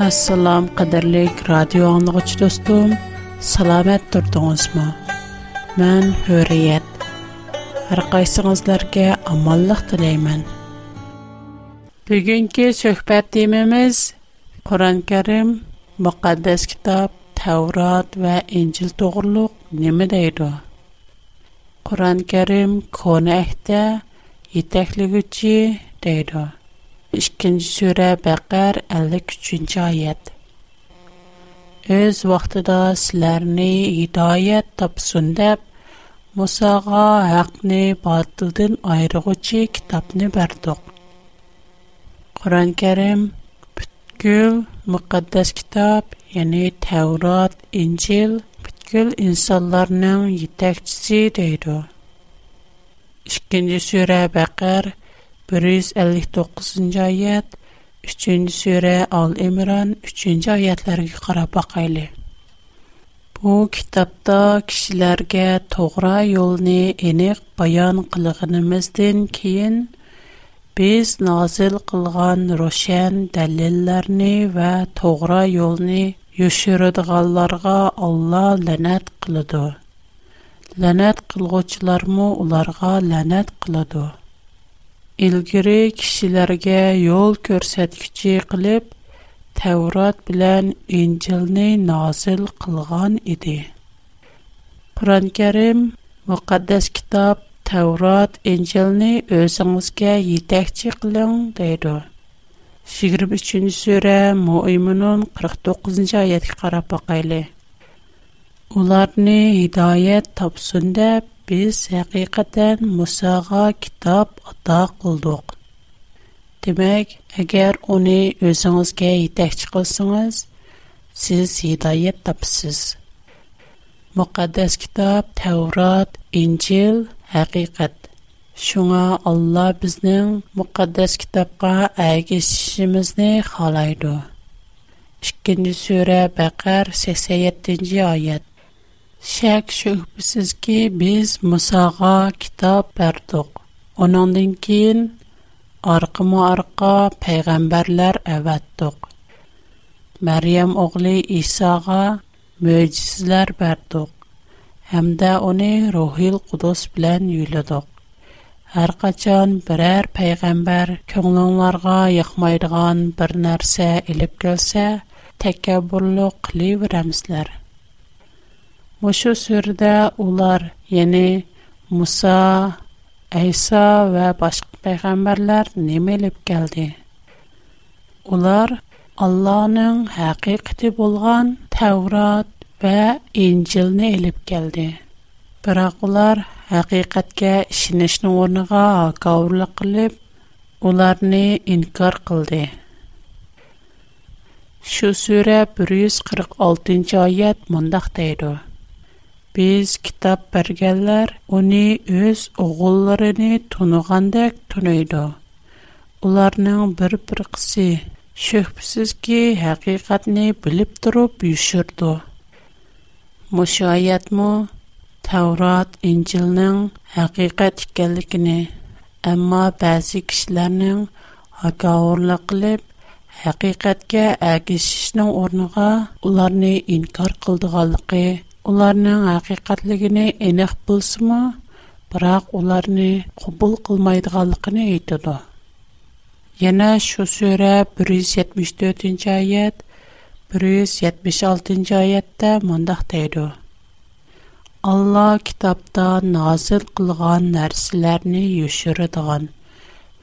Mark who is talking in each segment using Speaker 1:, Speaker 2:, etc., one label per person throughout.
Speaker 1: Assalom qadrlik radio anlıqçı dostum, salamat turdingizmi? Men Hürriyet. Har qaysingizlarga omonlik tilayman. Bugungi suhbat temamiz Qur'on-Karim, muqaddas kitob Tavrat va İncil to'g'riliq nima deydi? Qur'on-Karim kona ahdda yetakligüchi deydi. 2 surə Bəqər 53 ayət. Öz vaxtida sizlərni hidayət tapsın deyə Musağa haqqni batıldan ayırğıcı kitabni berdik. Quran-Kərim bütkül müqəddəs kitab, yəni Tevrat, İncil, bütkül insanların yetəkçisi deydi. 2 surə Bəqər 159 oyat, 3 sura Al-Imron 3 oyatlarga qarab baqayli. Bu kitobda kishilarga to'g'ri yo'lni aniq bayon qilganimizdan keyin biz nozil qilgan ro'shan dalillarni va to'g'ri yo'lni yushiradiganlarga Alloh la'nat qiladi. La'nat qilguvchilarmi ularga la'nat qiladi. Ilgiri kishilarga yo'l ko'rsatkichi qilib tavrot bilan Injilni nozil qilgan edi. Qur'on Karim muqaddas kitob tavrot Injilni o'zingizga yetakchi qiling deydi. 23-sura Mu'minun 49-oyatga qarab boqaylik. Ularni hidoyat topsin deb biz həqiqətən Musağa kitab ata qıldıq. Demək, əgər onu özünüzə yetəkçi qılsınız, siz hidayət tapsınız. Müqəddəs kitab Tevrat, İncil həqiqət. Şuna Allah bizning müqəddəs kitabqa əgəşişimizni xalaydı. 2-ci surə Bəqər 87-ci ayət. Şək şübhəsiz ki, biz Musağa kitab bərdiq. Onundan keyin arqımı arqa peyğəmbərlər əvətdiq. Məryəm oğlu İsa'ğa möcüzələr bərdiq. Həm də onu Ruhul Qudus bilən yüylüdüq. Hər qaçan birər peyğəmbər könlünlərğa yıxmaydığan bir nərsə elib gəlsə, təkəbbürlü. Мушу сүрдә улар, яни Муса, Айса ва башка пайгамбарлар немелеп келди? Улар Аллаһның хакыйкаты булган Таврот ва Инҗилне элеп келди. Бирок улар хакыйкатькә ишенишнең орныга кавырлык кылып, уларны инкар кылды. Шу сүрә 146 аят мондак дейди. Biz kitob berganlar uni o'z o'g'illarini tunigandek tunaydi. Ularning bir bir qisi şüphsiz haqiqatni bilib turib yuşurdu. Mushu ayatmu Tavrat, İncilning haqiqat ekanligini, ammo ba'zi kishilarning hakovurlik qilib, haqiqatga agishishning o'rniga ularni inkor qildiganligi ularning haqiqatligini aniq bilsimi, biroq ularni qabul qilmaydiganligini aytadi. Yana shu sura 174-oyat, 176-oyatda mundoq deydi. alloh kitobda nozil qilgan narsalarni yushiradigan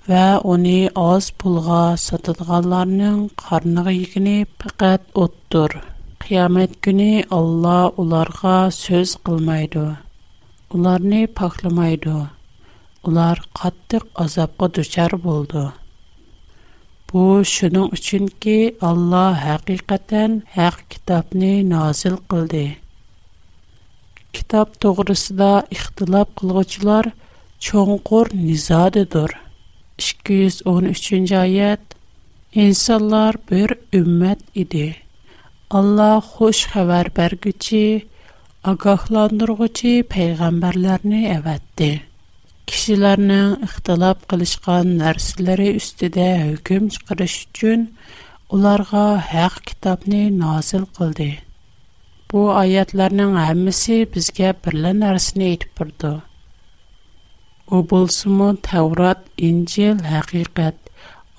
Speaker 1: va uni oz pulga sotadiganlarning qarniga yegini faqat o'tdir. qiyamət günü Allah onlara söz qılmaydı. Onlarını paxlamaydı. Onlar qatlıq azabqa düşər buldu. Bu şunun üçün ki, Allah həqiqətən haqq kitabını nazil qıldı. Kitab doğrusunda ixtilaf qılğıçılar çoğunqur nizadıdır. 213-cü ayət İnsanlar bir ümmət idi. Allah xoş xəbər bərgüçi, agahlandırğıcı peyğəmbərlərini əvətdi. Kişilərinin ixtilaf qılışqan nərsləri üstüdə hökm çıxırış üçün ularga haq kitobni nazil qıldı. Bu oyatlarning hammasi bizga birlə nərsini aytib burdu. O bo'lsa-mu Tavrat, Injil haqiqat.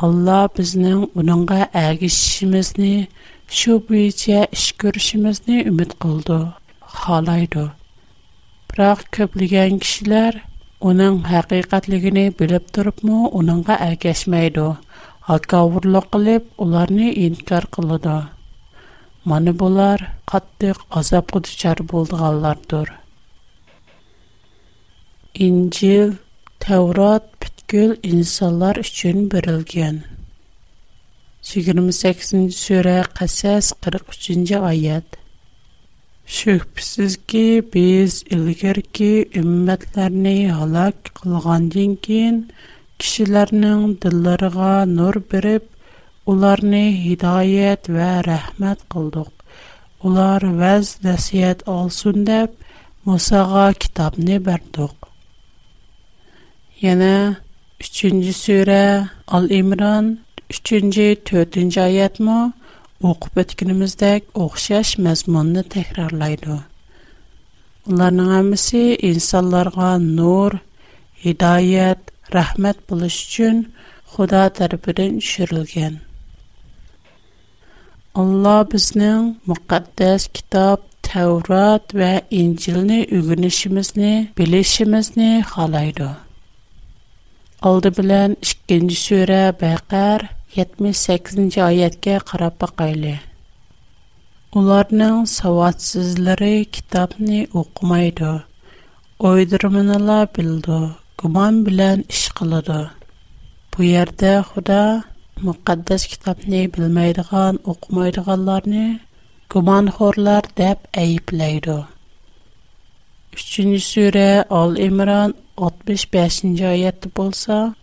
Speaker 1: Alloh bizning uningga agishishimizni, shu bo'yicha ish ko'rishimizni umid qildi, xohlaydi. Biroq ko'plagan kishilar uning haqiqatligini bilib turibmi, uningga ergashmaydi Hakavurluq qilib, ularni inkor qiladi. Mana bular qattiq azobga duchor bo'lganlardir. Injil, tavrot butkul insonlar uchun berilgan. 28-ci surə 43-cü ayət. Şübhəsiz ki, biz ilgirki ümmətlərini həlak qılğandan keyin kişilərinin dillərinə nur verib, ularni hidayət və rəhmət qıldıq. Ular vəz nəsihət olsun deyə Musa'ğa kitabını verdik. Yana 3-cü Ал-Имран uchinchi to'rtinchi oyatmi o'qib o'tganimizdek o'xshash mazmunni takrorlaydi ularning hammasi insonlarga nur hidoyat rahmat bo'lish uchun xudo tarafidan tushirilgan alloh bizning muqaddas kitob Tevrat ve İncil'ni ügünüşümüzni, bilişimizni halaydı. Aldı bilen 2. sure Bekar 78-ci ayətkə qarab baxaylı. Onların savadsızları kitabını oxumaydı. Oydurmanı bildi, guman bilən iş qılıdı. Bu yerdə Xuda muqaddas kitabını bilməyidigan, oxumaydiganları guman xorlar deyib ayıplaydı. 3-cü surə Al-İmran 65-ci ayətdə bolsa,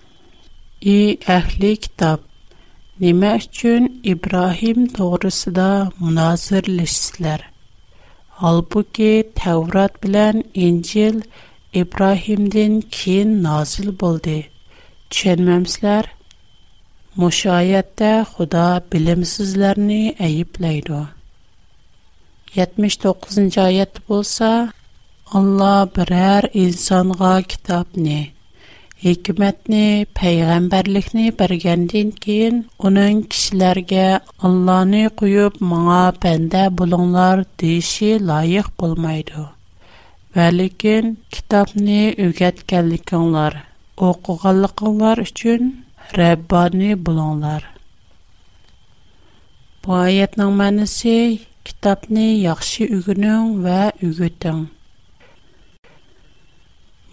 Speaker 1: i əhli kitab Nəmə üçün İbrahim doğrusunda münazirləşsizlər? Halbuki Təvrat bilən İncil İbrahimdən keyin nazil boldu. Düşünməmsizlər? Müşayətdə Xuda bilimsizlərni əyibləyidir. 79-cu ayət bolsa, Allah birər insanğa kitabni, hikmətni, peyğəmbərlikni bərgəndən keyin onun kişilərə Allah'ni qoyub mənə bəndə bulunlar deyişi layiq bo'lmaydi. va lekin kitobni o'rgatganliginglar o'qiganliginglar uchun rabbani bo'linglar bu oyatning ma'nosi kitobni yaxshi o'rganing va o'rgating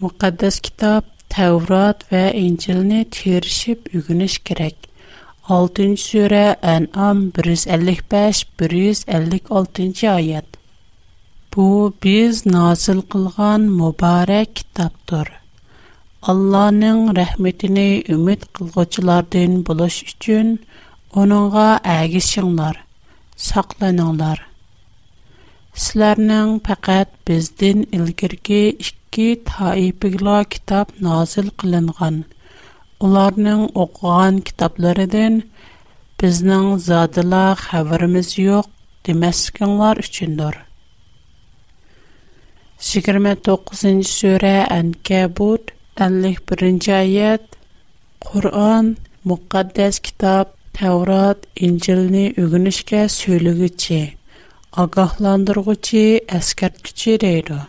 Speaker 1: muqaddas kitob Tevrat ve İncil'ni terişip үгүнеш gerek. 6 сүре En'am 155-156. ayet. Bu biz nazil kılgan mübarek kitaptır. Allah'ın rahmetini ümit kılgıçılardan buluş üçün onunla əgişinlar, saqlanınlar. Sizlərinin faqat bizdən ilgirki ikki toifaga kitob nazil qilingan. Ularning o'qigan kitoblaridan bizning zodila xabarimiz yo'q demasliginglar uchundir. Yigirma to'qqizinchi sura ankabut ellik birinchi oyat qur'on muqaddas kitob tavrat injilni o'rganishga so'yliguchi ogohlantirguchi askartguchi deydi.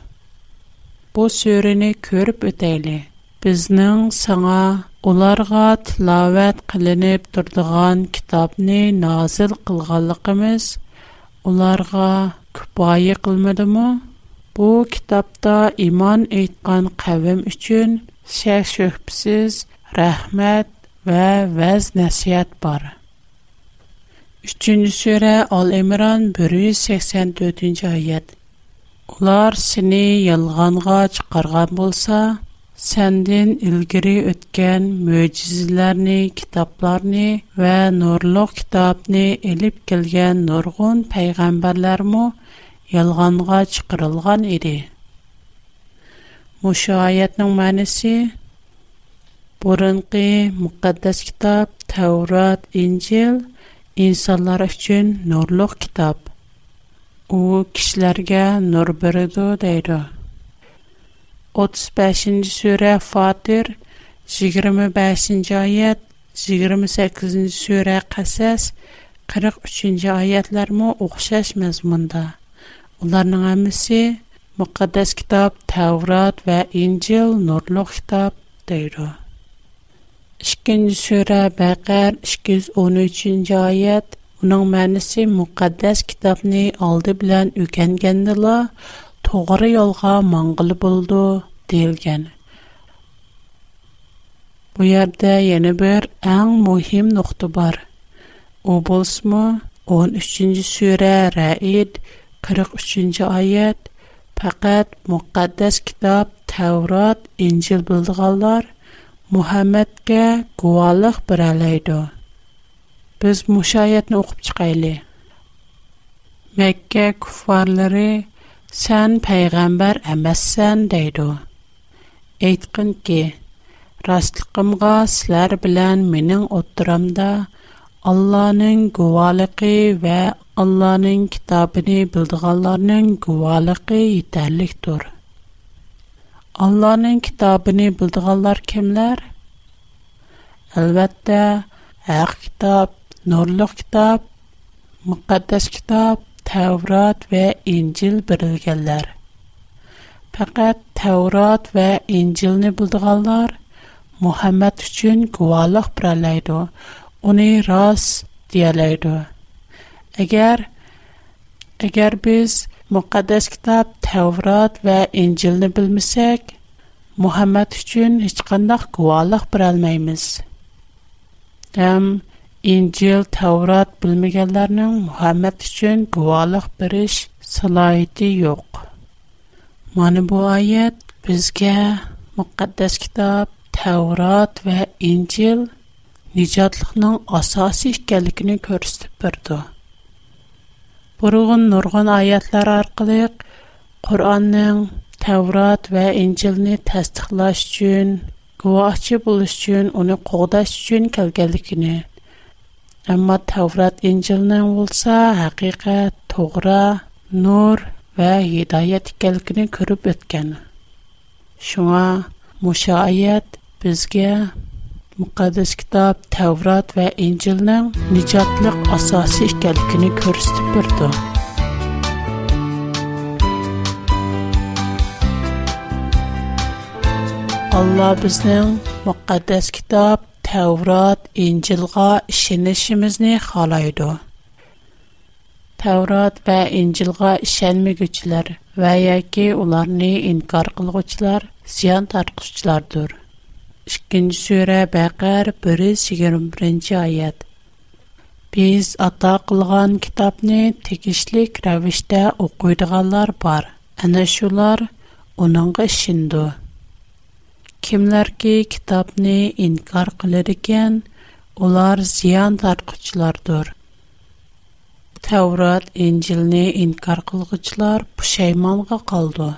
Speaker 1: bu surəni көріп өтәйлі. Біздің саңа ularga tilovat qilinib turdigan kitobni nozil qilganligimiz ularga kifoya qilmadimi bu kitobda iymon aytgan qavm uchun shak shubhasiz rahmat va vaz nasihat bor uchinchi sura ol imron bir yuz sakson to'rtinchi oyat ular seni yolg'onga chiqargan bo'lsa səndən ilgiri ötən möcüzələri, kitabları və nurluq kitabını elib gələn nurgun peyğəmbərlər mə yalğanğa çıxırılğan idi. Məşu ayətin mənası burunqi müqəddəs kitab Tevrat, İncil insanlar üçün nurluq kitab u kishilarga nur beradi deydi. 35 sura Fatir 25 oyat 28 sura Qasas 43 oyatlarmi o'xshash mazmunda. Ularning hammasi muqaddas kitob Tavrat va Injil nurluq kitob deydi. 2 sura Baqar 213 oyat Uning ma'nosi muqaddas kitobni oldi bilan o'rgangandila to'g'ri yo'lga mong'il bo'ldi deyilgan. Bu yerda yana bir eng muhim nuqta bor. U bo'lsa 13-sura Ra'id 43-oyat faqat muqaddas kitob Tavrat, Injil bildiganlar Muhammadga guvohlik beralaydi. biz мушаятны оқып чыгайлы. Мәккә куфарлары сән пайгамбар әмәссән дейди. Әйткән ки, растлыгымга силәр белән минең отырамда Алланың гувалыгы ва Алланың китабыны билдиганларның гувалыгы етерликтур. Алланың китабыны билдиганлар кемләр? Әлбәттә, Әк китап nurluq kitob muqaddas kitob Tevrat və İncil verilənlər Faqat Tevrat və İncilni bildiganlar Muhammed üçün guvalıq biralaydı. Onu ras deyalaydı. Əgər əgər biz müqəddəs kitab Tevrat və İncilni bilməsək, Muhammed üçün heç qandaq guvalıq bira almayız. Həm um, İncil, Tavrat bilmeyenlerin Muhammed için guvalıq beriş salayeti yok. Mana bu ayet bizge müqəddəs kitab, Tavrat ve İncil nicatlıqның əsası ikənligini körüstüb berdi. Burğun nurğun ayətlər arqılıq Qur'anның Tevrat və İncilni təsdiqlaş üçün, guvahçı buluş üçün, onu qoğdaş üçün gəlgənligini Әмма Таврат Инҗилнең булса хакыйкать, тогра, нур ва һидаят икәнлеген күреп үткән. Шуңа мушаят безгә Муқаддас китап Таврат ва Инҗилнең ниҗатлык асасы икәнлеген күрсәтеп бирде. Алла безнең Муқаддас китап Tevrat, Инҗилга ишенишебезне халайды. Tevrat ve Инҗилга işenmegüçler veya ki ularını inkar kılgıçlar, ziyan tartışçılardır. 2-нче Bəqər 1-21 ayət Biz ata qılğan kitabni tekişlik rəvişdə oquyduğanlar var. Ənə şular onunğa ишендү. Kimlarki kitobni inkor qilar ekan, ular ziyon tartquchilardir. Tavrat, Injilni inkor qilguvchilar pushaymonga qoldi.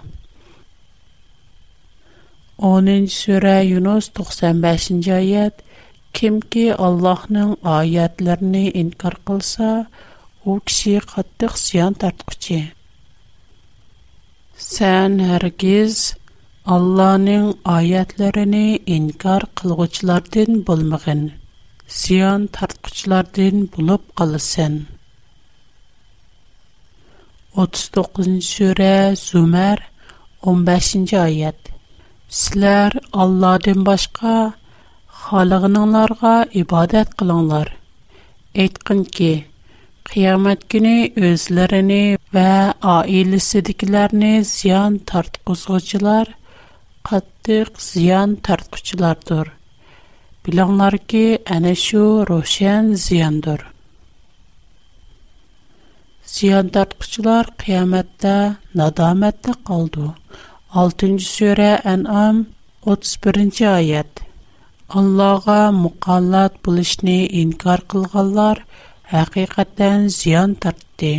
Speaker 1: 10-sura Yunus 95-oyat Kimki Allohning oyatlarini inkor qilsa, u kishi qattiq ziyon tortquchi. Sen hargiz Allah'ның аятларыны инкар кылгычлардан булмаган. Зиян тартқычлардан булып калсын. 39-нчы сүре Зумар 15-нчы аят. Силәр Аллаһдан башка халыгыныңларга ибадат кылыңлар. Әйткән ки, кыямат көне özләренә ва аиләсидәкеләрне зиян тартқызгычлар qattiq ziyan tartquchilardır. bilinglarki ana shu ro'shan ziyandir. Ziyan tartquchilar qiyomatda nadomatda qoldi. 6-sura An'am 31-oyat. Allohga muqallat bo'lishni inkor qilganlar haqiqatan ziyon tortdi.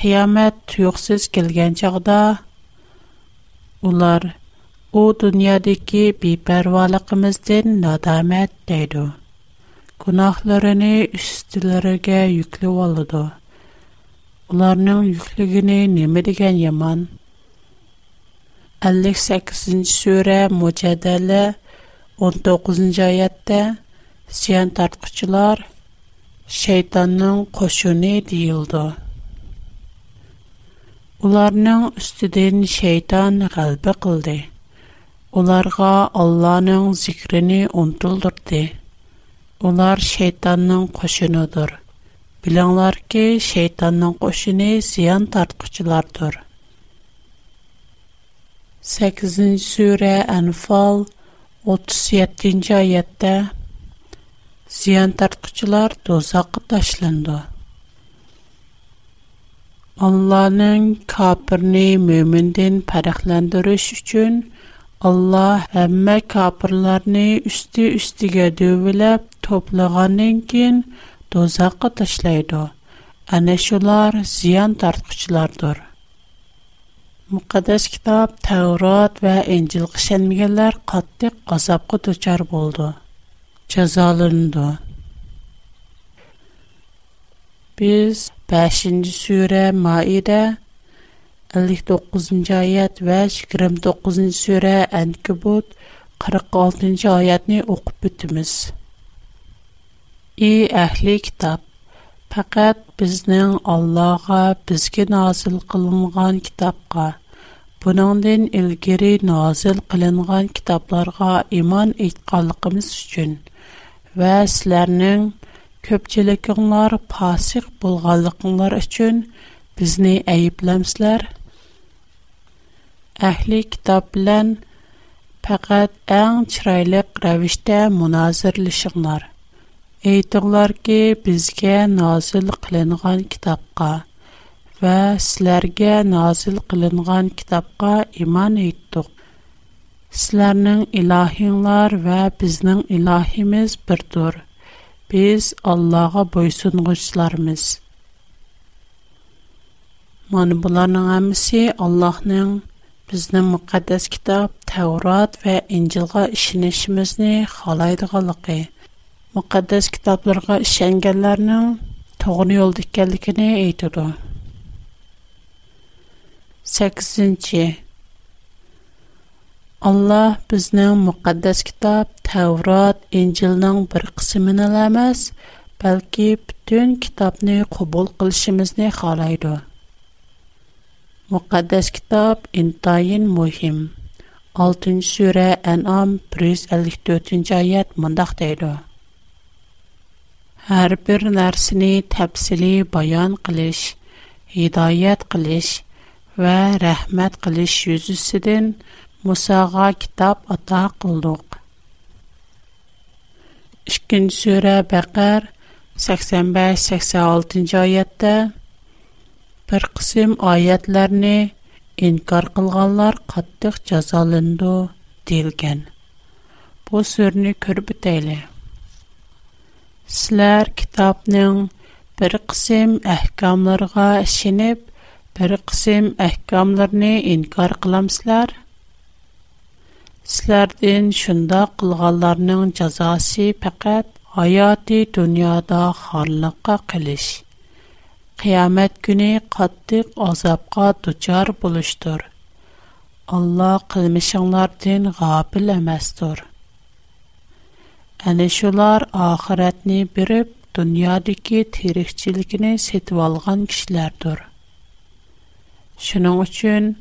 Speaker 1: Qiyomat tuyuqsiz kelgan chaqda ular u dunyodagi beparvoligimizdan nadomat deydi gunohlarini ustilariga yuklab oladi. Ularning yukligini nima degan yomon? 58 sura Mujadala 19-oyatda ziyon tortquchilar shaytonning qo'shuni deyildi. Ularning ustidan shayton g'alba qildi. Ularga Allohning zikrini unutildirdi. Ular shaytonning qo'shinidir. Bilinglarki, shaytonning qo'shini ziyon tortquchilardir. 8-sura Anfal 37-oyatda ziyon tortquchilar do'zaxga tashlandi. Allahның kafirni mömindən fərqləndiriş üçün Allah həmmə kapırlarını üstü-üstügə dövüləb toplağanın kin dozaqqa taşlaydı. Ənə şular ziyan tartqıçılardır. Müqəddəs kitab Təvrat və İncil qışənməyənlər qatlıq qazabqa duçar boldu. Cəzalandı. Biz 5-ci surə Maidə 59-cu ayət və 29-cu surə Ənkəbut 46-cı ayətni oxub bitimiz. Ey ahli kitab, faqat bizning Allohga bizga nazil qilingan kitobga, buningdan ilgari nazil qilingan kitoblarga iymon etganligimiz uchun va sizlarning ko'pchilikinglar fosiq bo'lganliginglar uchun bizni ayblamsizlar Әхли ئەھلى كىتاب әң پەقەت рәвештә چىرايلىق رەۋىشتە مۇنازىرىلىشىڭلار безгә بىزگە кылынган китапка كىتابقا ۋە سىلەرگە кылынган китапка иман ئىمان ئېيتتۇق илаһиңнар ئىلاھىڭلار безнең بىزنىڭ бер بىردۇر Без ئاللاغا بويسۇنغۇچىلارمىز Мен буларның hammasi Аллаһның bizning muqaddas kitob Tavrat va Injilga ishonishimizni xohlaydiganligi, muqaddas kitoblarga ishonganlarning to'g'ri yo'lda ekanligini aytadi. 8. Allah bizning muqaddas kitob Tavrat, Injilning bir qismini emas, balki butun kitobni qabul qilishimizni xohlaydi. Muqaddes kitap intayin muhim. 6. sure En'am 154. ayet mındaq deydi. Hər bir nərsini təfsili bayan qilish, hidayət qilish və rəhmət qilish yüzüsüdən Musağa kitab ata qıldıq. 2. sure Bəqər 85-86. ayette bir qism oyatlarni inkor qilganlar qattiq jazolandi deyilgan. Bu so'zni ko'rib o'tayli sizlar kitobning bir qism ahkomlarga ishonib bir qism ahkomlarni inkor qilamsizlar? Sizlardan shundoq qilganlarning jazosi faqat hayoti dunyoda xorliqqa qilish Qiyamət günü qattiq azabqa duçar buluşdur. Allah qılmışınlardan gafil emasdır. Әні шулар ахиратны бирib, dünyadakı tirikçilikini setib alğan kişilərdir. Şunun üçün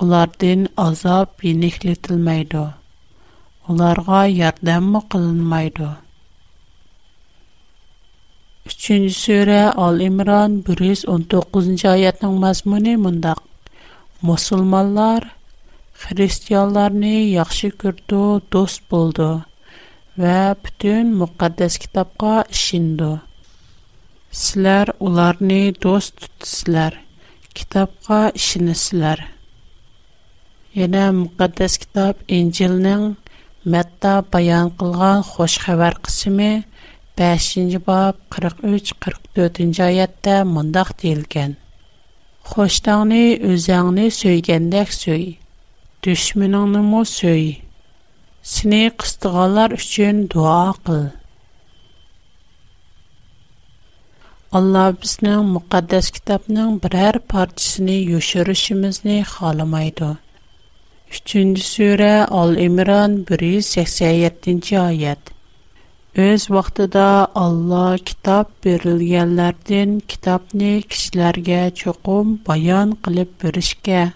Speaker 1: ulardan azob yenikletilmaydi. Ularga yordam qilinmaydi. 3-нче сүре Ал-Имран 119-нчы аятның мазмуны мондак: Мусулманнар христианларны яхшы күрде, дост булды ва бүтән мөхәддәс китапка ишенде. Силәр уларны дост тутсызлар, китапка ишенесезләр. Яна мөхәддәс китап Инҗилнең Мәтта баян кылган хош хәбәр кысымы 5-ci bab 43-44-cü ayətdə mundaq deyilgan. Xoşdağını özəngni söygəndək söy. Düşmününü mü söy. Sini qıstıqalar üçün dua qıl. Allah bizning muqaddas kitobning biror parchasini yoshirishimizni xohlamaydi. 3-chi sura Al-Imron 187-oyat. Өз вақтыда vaqtida Alloh kitob berilganlardan kitobni kishilarga баян bayon qilib berishga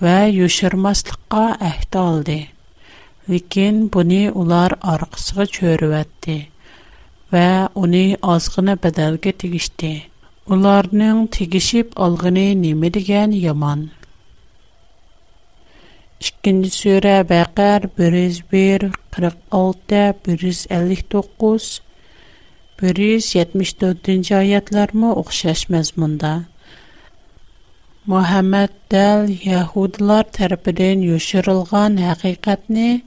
Speaker 1: va yoshirmaslikqa ahd oldi. Lekin buni ular orqasiga cho'rivatdi. va uni ozgina badalga tegishdi. Ularning tegishib olgani nima degan yomon. 2-nji sura Baqar 101 46 159 174-nji oyatlarmы o'xshash mazmunda. Muhammad dal Yahudlar tarafidan yoshirilgan haqiqatni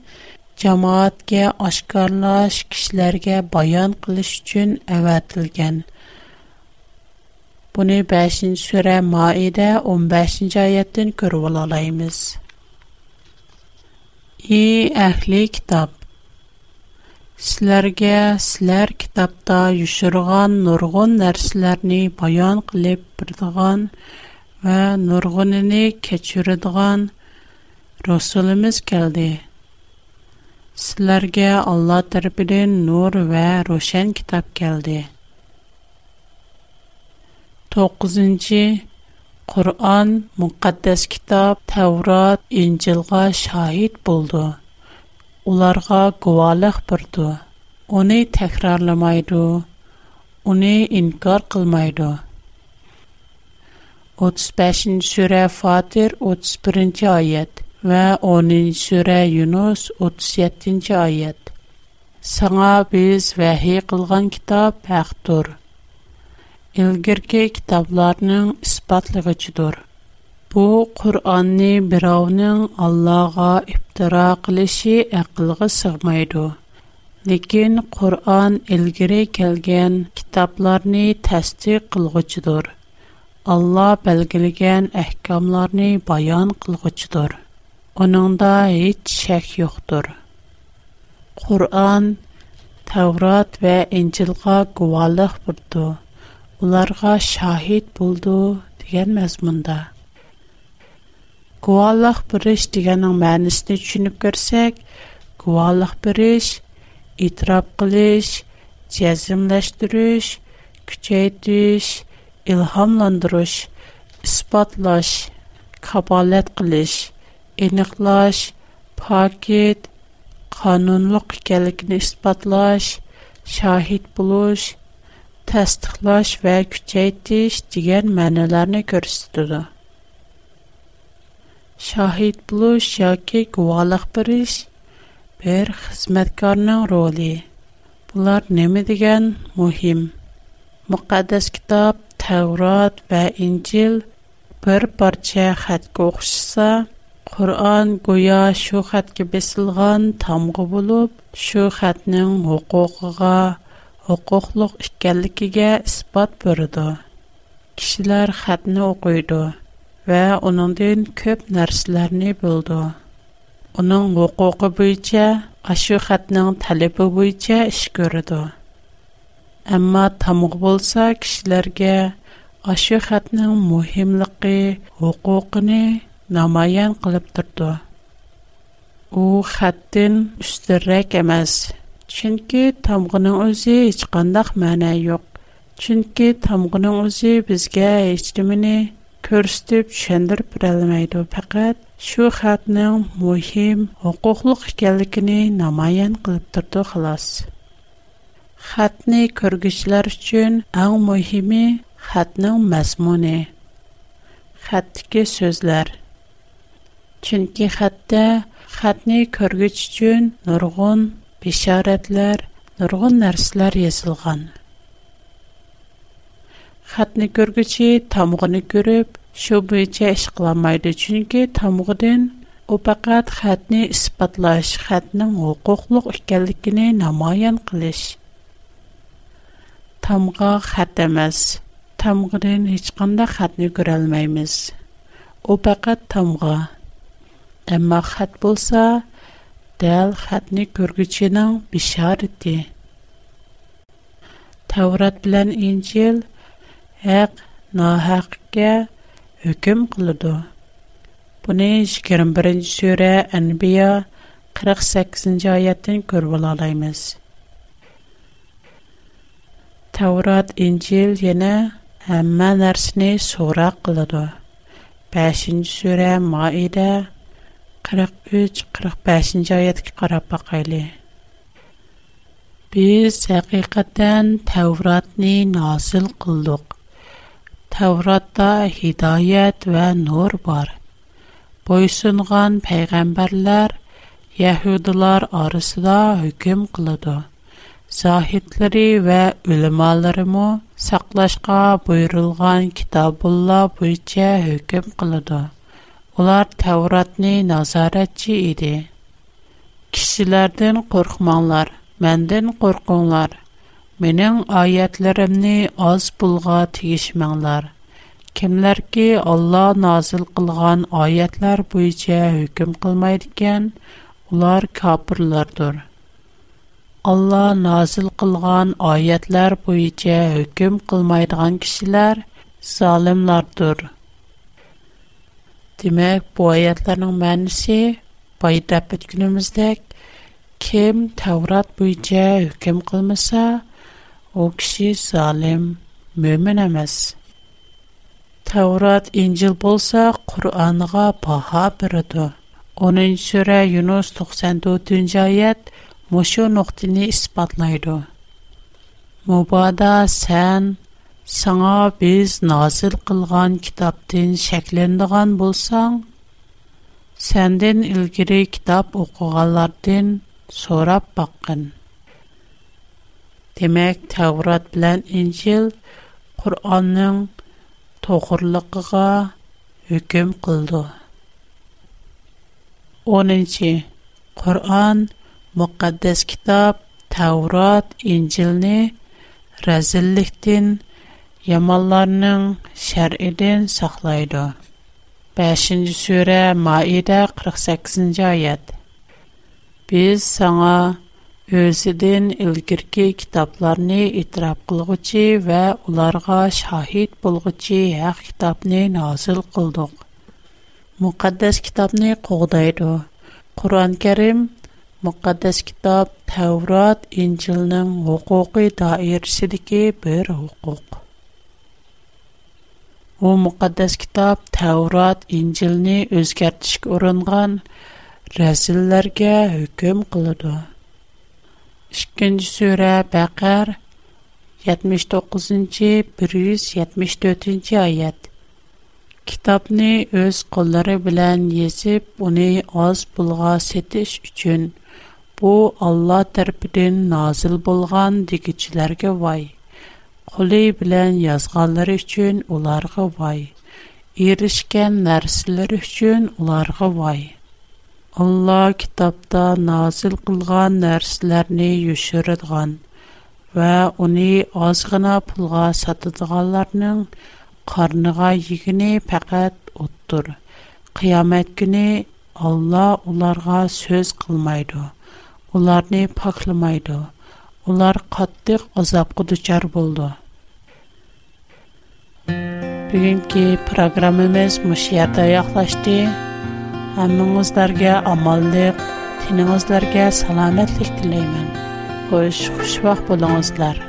Speaker 1: jamoatga oshkorlash, kishilarga bayon qilish uchun avatilgan. Buni 5-sura Maida 15-oyatdan ko'rib olamiz. Ey əhli kitab, sizlərə sizlər китапта юшырган нургын nərslərini баян кылып birdiğan ва nurgunini keçiridiğan Rasulimiz келди. Sizlərə Алла tərəfindən нур ва roşan китап келди. 9. Qur'on muqaddas kitob Tavrot, Injilga shahid bo'ldi. Ularga guvohlik berdi. Uni takrorlamaydi. Uni inkor qilmaydi. 35-sura Fatir 31-oyat. va 10 sura Yunus 37 oyat. Саңа biz vahiy qilgan kitob haqdir. Ilgirki kitoblarning isbotlig'ichidir. Bu Qur'onni birovning Allohga ibtiro qilishi aqlga sig'maydi. Lekin Qur'on ilgari kelgan kitoblarni tasdiq qilg'uchidir. Alloh belgilagan ahkomlarni bayon qilg'uchidir. uningda hech shak yo'qdir Qur'on, Tavrat va injilga guvohlik burdi ularga şahit buldu degan mazmunda. Guvalıq biriş deganın mənisini düşünüb görsək, guvalıq biriş, itiraf qilish, cəzimləşdiriş, küçəytiş, ilhamlandırış, isbatlaş, kabalət qilish, eniqlaş, paket, qanunluq ikənligini isbatlaş, şahid buluş, təsdiqlash və küçəytiş digər mənalarını göstərir. Şahid buluş yoki guvohlik beriş bir xizmatkorning roli. Bular nima degan muhim. Muqaddas kitob Tavrat va İncil bir parça xatga o'xshasa, Qur'on go'yo shu xatga besilgan tamg'i bo'lib, shu xatning huquqiga huquqliq ekanligiga isbot berdi. Kishilar xatni o'qiydi va uningdan ko'p narsalarni bildi. Uning huquqi bo'yicha, ashu xatning talabi bo'yicha ish ko'rdi. Ammo tamg'i bo'lsa kishilarga ashu xatning muhimligi, huquqini namoyon qilib turdi. U xatdan ustunroq emas, chunki tamg'ining o'zi hech qanday ma'no yo'q. Chunki tamg'ining o'zi bizga hech nimani ko'rsatib tushuntirib berolmaydi. Faqat shu xatning muhim, huquqli ekanligini namoyon qilib turdi xolos. Xatni ko'rguvchilar uchun eng muhimi xatning mazmuni. Xatdagi so'zlar chunki xatda xatni ko'rgich uchun нургын бишаратлар, нургын нәрсәләр язылган. Хатны көргүче тамгыны көрүп, шу буенча эш кыламайды, чөнки тамгыдан у фақат хатны испатлаш, хатның хукуклык икәнлегене намаян кылыш. Тамга хат эмас. Тамгыдан һеч кандай хатны күрә алмыйбыз. У фақат тамга Әмма хат булса, дәл хатны көргүченең бишарыты. Таврат белән Инҗил haq nahaqqa hukm qiladi. Buni 21 sura Anbiya 48 oyatdan ko'rib olaymiz. Tavrat, İncil yana hamma narsani so'roq qiladi. 5 sura Maida 43-45 ayətə qarab baxaylı. Biz həqiqətən Tevratni nazil qıldıq. Tevratda hidayət və nur var. Boysunğan peyğəmbərlər Yahudilar arasında hökm qıldı. Zahidləri və ülemalarımı saqlaşqa buyurulğan kitabullah boyunca hökm qıldı. Ular Tevratni nazoratchi idi. Kişilərdən qorxmanlar, аятларымны аз Mening oyatlarimni oz pulga tegishmanglar. назил кылган аятлар qilgan oyatlar bo'yicha hukm qilmaydigan, ular kafirlardir. назил кылган qilgan oyatlar bo'yicha hukm qilmaydigan kishilar zolimlardir. Demək, bu ayətlərin mənisi bayıdab ötkünümüzdək, kim Tevrat boyunca hüküm qılmasa, o kişi zalim, mömin emas. Tevrat, İncil bolsa, Qur'anğa baha biridir. 10 sura Yunus 94-cü ayət muşu nöqtəni isbatlaydı. Mubada sən Саңа biz назил qilgan kitobdan shaklandigan bo'lsang, senden ilgari kitob o'qiganlardan so'rab boqqin. Demak, Tavrat bilan Injil Qur'onning to'g'riligiga hukm qildi. 10. Qur'on muqaddas kitob Tavrat Injilni razillikdan yamanlarning shar'idan saqlaydi. 5-sura Maide 48-oyat. Biz sana o'zidan ilgirki kitoblarni itrof qilguchi va ularga shohid bo'lguchi haq kitobni nozil qildik. Muqaddas kitobni qo'g'daydi. Qur'on Karim Muqaddas kitob Tavrat, Injilning huquqiy doirasidagi bir huquq. U muqaddas kitob Tavrat, Injilni o'zgartirishga uringan rasullarga hukm qiladi. ikkinchi sura Baqar 79-174 oyat. Kitobni o'z qo'llari bilan yezib, uni oz pulga setish uchun bu olloh tarafidan nozil bo'lgan degichilarga voy. قولى белән язганлары өчен уларга вай. Erişkən нәрсәләр өчен уларга вай. Алла китапта назил кылган нәрсәләрне юшырыдган ва уни азгына пулга сатыдганларның карныга йигене фақат оттыр. Қиямет көне Алла уларга сөз кылмайды. Уларны пакламайды. Ular qattiq azobga duchor bo'ldi. Bugungi programmamiz mushu yerda hammangizlarga omonlik tiningizlarga salomatlik tilayman. Xo'sh xushvaqt bo'lingizlar.